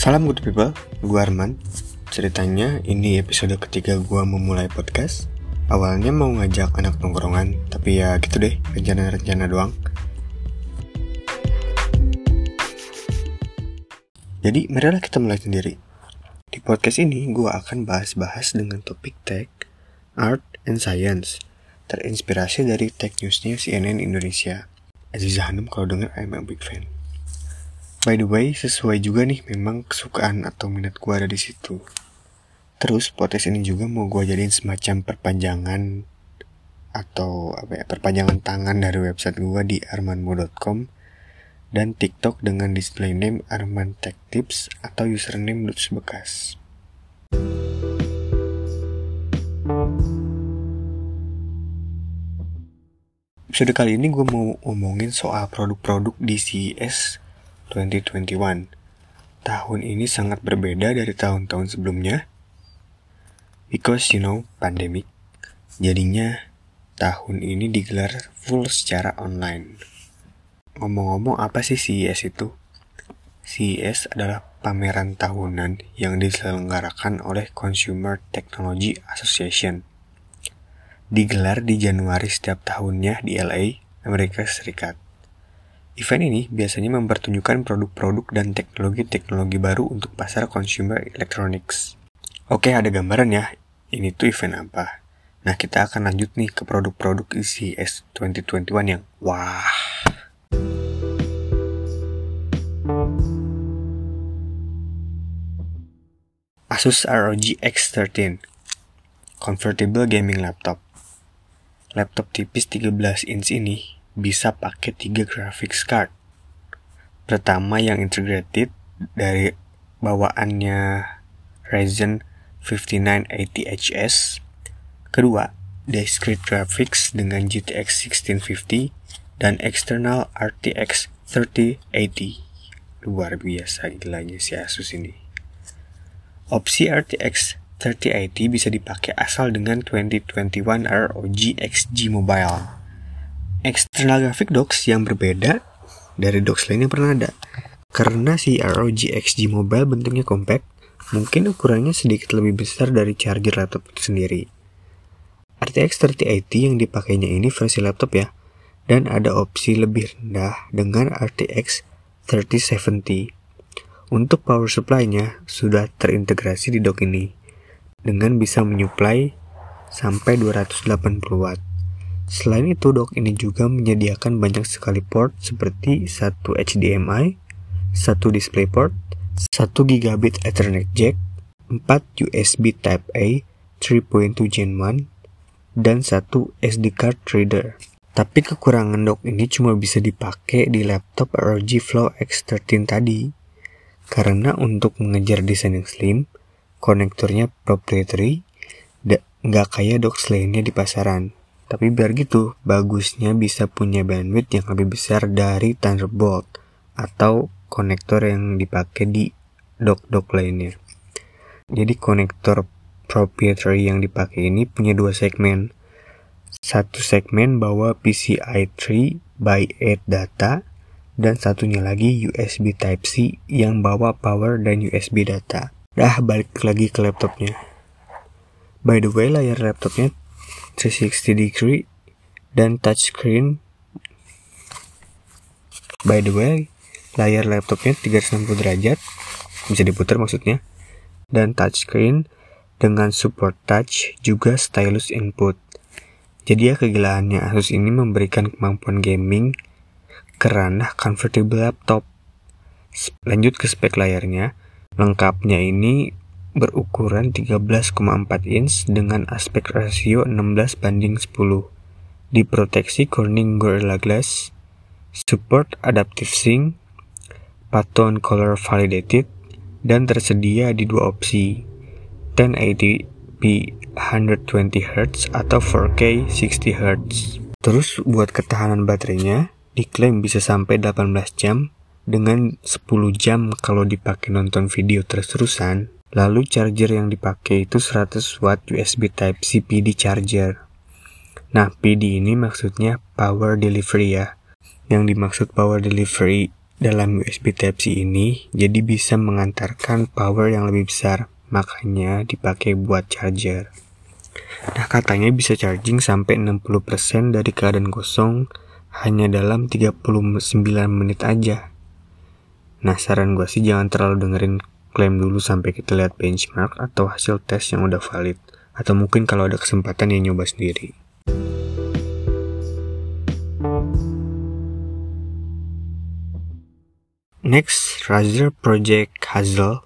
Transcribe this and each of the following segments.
Salam good people, gue Arman. Ceritanya ini episode ketiga gue memulai podcast. Awalnya mau ngajak anak nongkrongan, tapi ya gitu deh, rencana-rencana doang. Jadi marilah kita mulai sendiri. Di podcast ini gue akan bahas-bahas dengan topik tech, art, and science. Terinspirasi dari tech newsnya CNN Indonesia. Aziza Hanum kalau denger I'm a big fan. By the way, sesuai juga nih memang kesukaan atau minat gue ada di situ. Terus podcast ini juga mau gue jadiin semacam perpanjangan atau apa ya perpanjangan tangan dari website gue di armanmo.com dan TikTok dengan display name Arman Tech Tips atau username Lutz Bekas. Episode kali ini gue mau ngomongin soal produk-produk di CES 2021. Tahun ini sangat berbeda dari tahun-tahun sebelumnya Because you know, pandemic. Jadinya tahun ini digelar full secara online. Ngomong-ngomong apa sih CES itu? CES adalah pameran tahunan yang diselenggarakan oleh Consumer Technology Association. Digelar di Januari setiap tahunnya di LA, Amerika Serikat. Event ini biasanya mempertunjukkan produk-produk dan teknologi-teknologi baru untuk pasar consumer electronics. Oke, ada gambaran ya ini tuh event apa. Nah, kita akan lanjut nih ke produk-produk ICS 2021 yang wah. Asus ROG X13 Convertible Gaming Laptop Laptop tipis 13 inch ini bisa pakai 3 graphics card. Pertama yang integrated dari bawaannya Ryzen 5980HS. Kedua, discrete graphics dengan GTX 1650 dan external RTX 3080. Luar biasa gilanya si Asus ini. Opsi RTX 3080 bisa dipakai asal dengan 2021 ROG XG Mobile. External graphic docks yang berbeda dari docks lain yang pernah ada. Karena si ROG XG Mobile bentuknya compact, Mungkin ukurannya sedikit lebih besar dari charger laptop itu sendiri. RTX 3080 yang dipakainya ini versi laptop ya, dan ada opsi lebih rendah dengan RTX 3070. Untuk power supply-nya sudah terintegrasi di dock ini, dengan bisa menyuplai sampai 280 watt. Selain itu, dock ini juga menyediakan banyak sekali port seperti satu HDMI, satu DisplayPort, 1 gigabit Ethernet jack, 4 USB Type A 3.2 Gen 1, dan 1 SD card reader. Tapi kekurangan dock ini cuma bisa dipakai di laptop ROG Flow X13 tadi. Karena untuk mengejar desain yang slim, konektornya proprietary, nggak kayak dock lainnya di pasaran. Tapi biar gitu, bagusnya bisa punya bandwidth yang lebih besar dari Thunderbolt atau konektor yang dipakai di dock-dock lainnya. Jadi konektor proprietary yang dipakai ini punya dua segmen. Satu segmen bawa PCI 3 by 8 data dan satunya lagi USB Type-C yang bawa power dan USB data. Dah balik lagi ke laptopnya. By the way, layar laptopnya 360 degree dan touchscreen. By the way, layar laptopnya 360 derajat, bisa diputar maksudnya, dan touchscreen dengan support touch juga stylus input. Jadi ya kegilaannya Asus ini memberikan kemampuan gaming ke ranah convertible laptop. Lanjut ke spek layarnya, lengkapnya ini berukuran 13,4 inch dengan aspek rasio 16 banding 10. Diproteksi Corning Gorilla Glass, support adaptive sync, Pattern Color Validated, dan tersedia di dua opsi, 1080p 120Hz atau 4K 60Hz. Terus buat ketahanan baterainya, diklaim bisa sampai 18 jam dengan 10 jam kalau dipakai nonton video terus-terusan. Lalu charger yang dipakai itu 100 watt USB Type-C PD charger. Nah, PD ini maksudnya power delivery ya. Yang dimaksud power delivery dalam USB Type-C ini jadi bisa mengantarkan power yang lebih besar, makanya dipakai buat charger. Nah, katanya bisa charging sampai 60% dari keadaan kosong hanya dalam 39 menit aja. Nah, saran gue sih jangan terlalu dengerin klaim dulu sampai kita lihat benchmark atau hasil tes yang udah valid. Atau mungkin kalau ada kesempatan ya nyoba sendiri. Next, Razer Project Hazel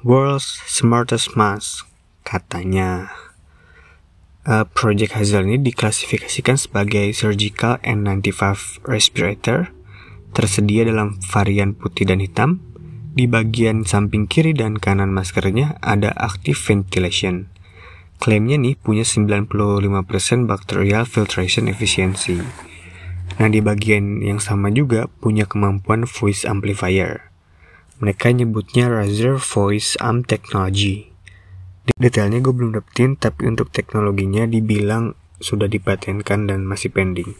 World's Smartest Mask katanya uh, Project Hazel ini diklasifikasikan sebagai surgical N95 respirator tersedia dalam varian putih dan hitam di bagian samping kiri dan kanan maskernya ada active ventilation klaimnya nih punya 95% bacterial filtration efficiency Nah di bagian yang sama juga punya kemampuan voice amplifier. Mereka nyebutnya Razer Voice Amp Technology. Detailnya gue belum dapetin, tapi untuk teknologinya dibilang sudah dipatenkan dan masih pending.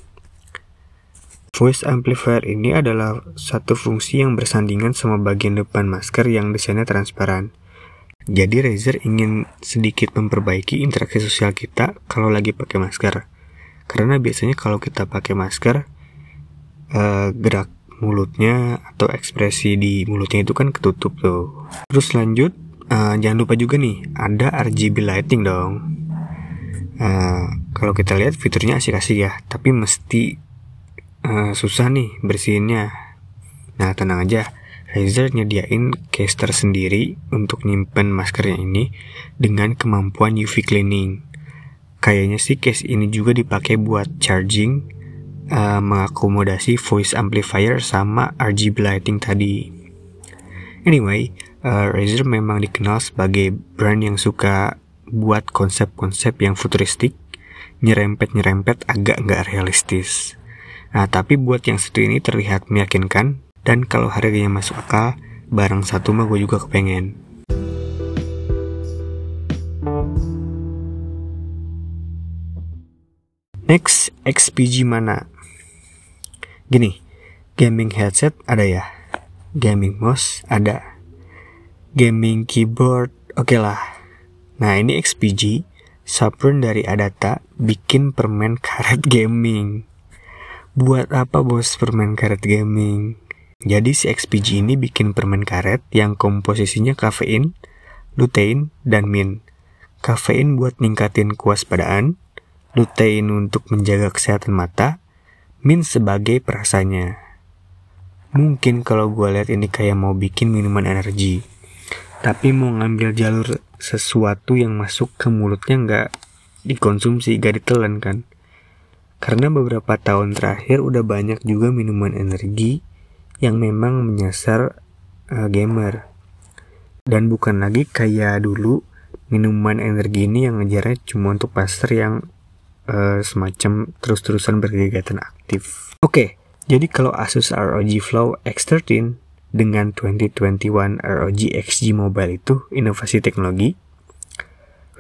Voice amplifier ini adalah satu fungsi yang bersandingan sama bagian depan masker yang desainnya transparan. Jadi Razer ingin sedikit memperbaiki interaksi sosial kita kalau lagi pakai masker. Karena biasanya kalau kita pakai masker, uh, gerak mulutnya atau ekspresi di mulutnya itu kan ketutup tuh. Terus lanjut, uh, jangan lupa juga nih, ada RGB lighting dong. Uh, kalau kita lihat fiturnya asik-asik ya, tapi mesti uh, susah nih bersihinnya. Nah tenang aja, Razer nyediain case tersendiri untuk nyimpen maskernya ini dengan kemampuan UV cleaning. Kayaknya sih case ini juga dipakai buat charging, uh, mengakomodasi voice amplifier sama RGB lighting tadi. Anyway, uh, Razer memang dikenal sebagai brand yang suka buat konsep-konsep yang futuristik, nyerempet-nyerempet agak nggak realistis. Nah, tapi buat yang satu ini terlihat meyakinkan, dan kalau harganya masuk akal, barang satu mah gue juga kepengen. Next, XPG mana? Gini, gaming headset ada ya, gaming mouse ada, gaming keyboard oke okay lah. Nah ini XPG, Saturn dari Adata bikin permen karet gaming. Buat apa bos permen karet gaming? Jadi si XPG ini bikin permen karet yang komposisinya kafein, lutein, dan min. Kafein buat ningkatin kewaspadaan, lutein untuk menjaga kesehatan mata, min sebagai perasanya. Mungkin kalau gue lihat ini kayak mau bikin minuman energi, tapi mau ngambil jalur sesuatu yang masuk ke mulutnya nggak dikonsumsi, gak ditelan kan. Karena beberapa tahun terakhir udah banyak juga minuman energi yang memang menyasar uh, gamer. Dan bukan lagi kayak dulu minuman energi ini yang ngejarnya cuma untuk pasar yang uh, semacam terus-terusan berkegiatan aktif. Oke, okay, jadi kalau Asus ROG Flow X13 dengan 2021 ROG XG Mobile itu inovasi teknologi,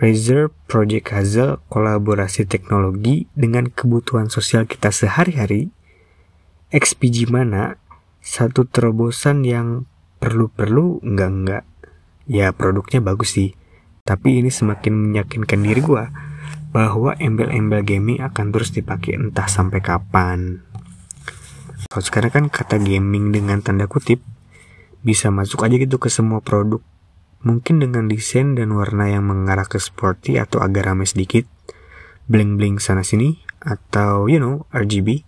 Razer Project Hazel kolaborasi teknologi dengan kebutuhan sosial kita sehari-hari, XPG mana satu terobosan yang perlu-perlu enggak-enggak. Ya produknya bagus sih, tapi ini semakin meyakinkan diri gue bahwa embel-embel gaming akan terus dipakai entah sampai kapan. Kalau sekarang kan kata gaming dengan tanda kutip bisa masuk aja gitu ke semua produk. Mungkin dengan desain dan warna yang mengarah ke sporty atau agak rame sedikit, bling-bling sana sini, atau you know RGB,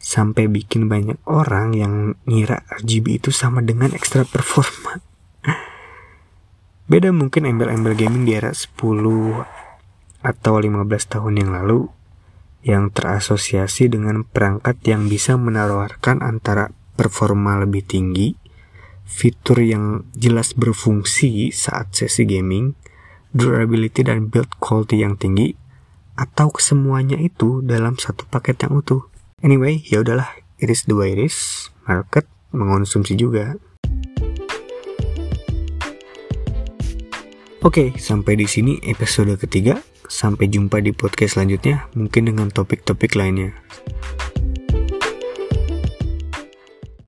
sampai bikin banyak orang yang ngira RGB itu sama dengan ekstra performa. Beda mungkin embel-embel gaming di era 10 atau 15 tahun yang lalu yang terasosiasi dengan perangkat yang bisa menawarkan antara performa lebih tinggi, fitur yang jelas berfungsi saat sesi gaming, durability dan build quality yang tinggi, atau kesemuanya itu dalam satu paket yang utuh. Anyway, ya udahlah, it is the. Market mengonsumsi juga. Oke, sampai di sini episode ketiga. Sampai jumpa di podcast selanjutnya, mungkin dengan topik-topik lainnya.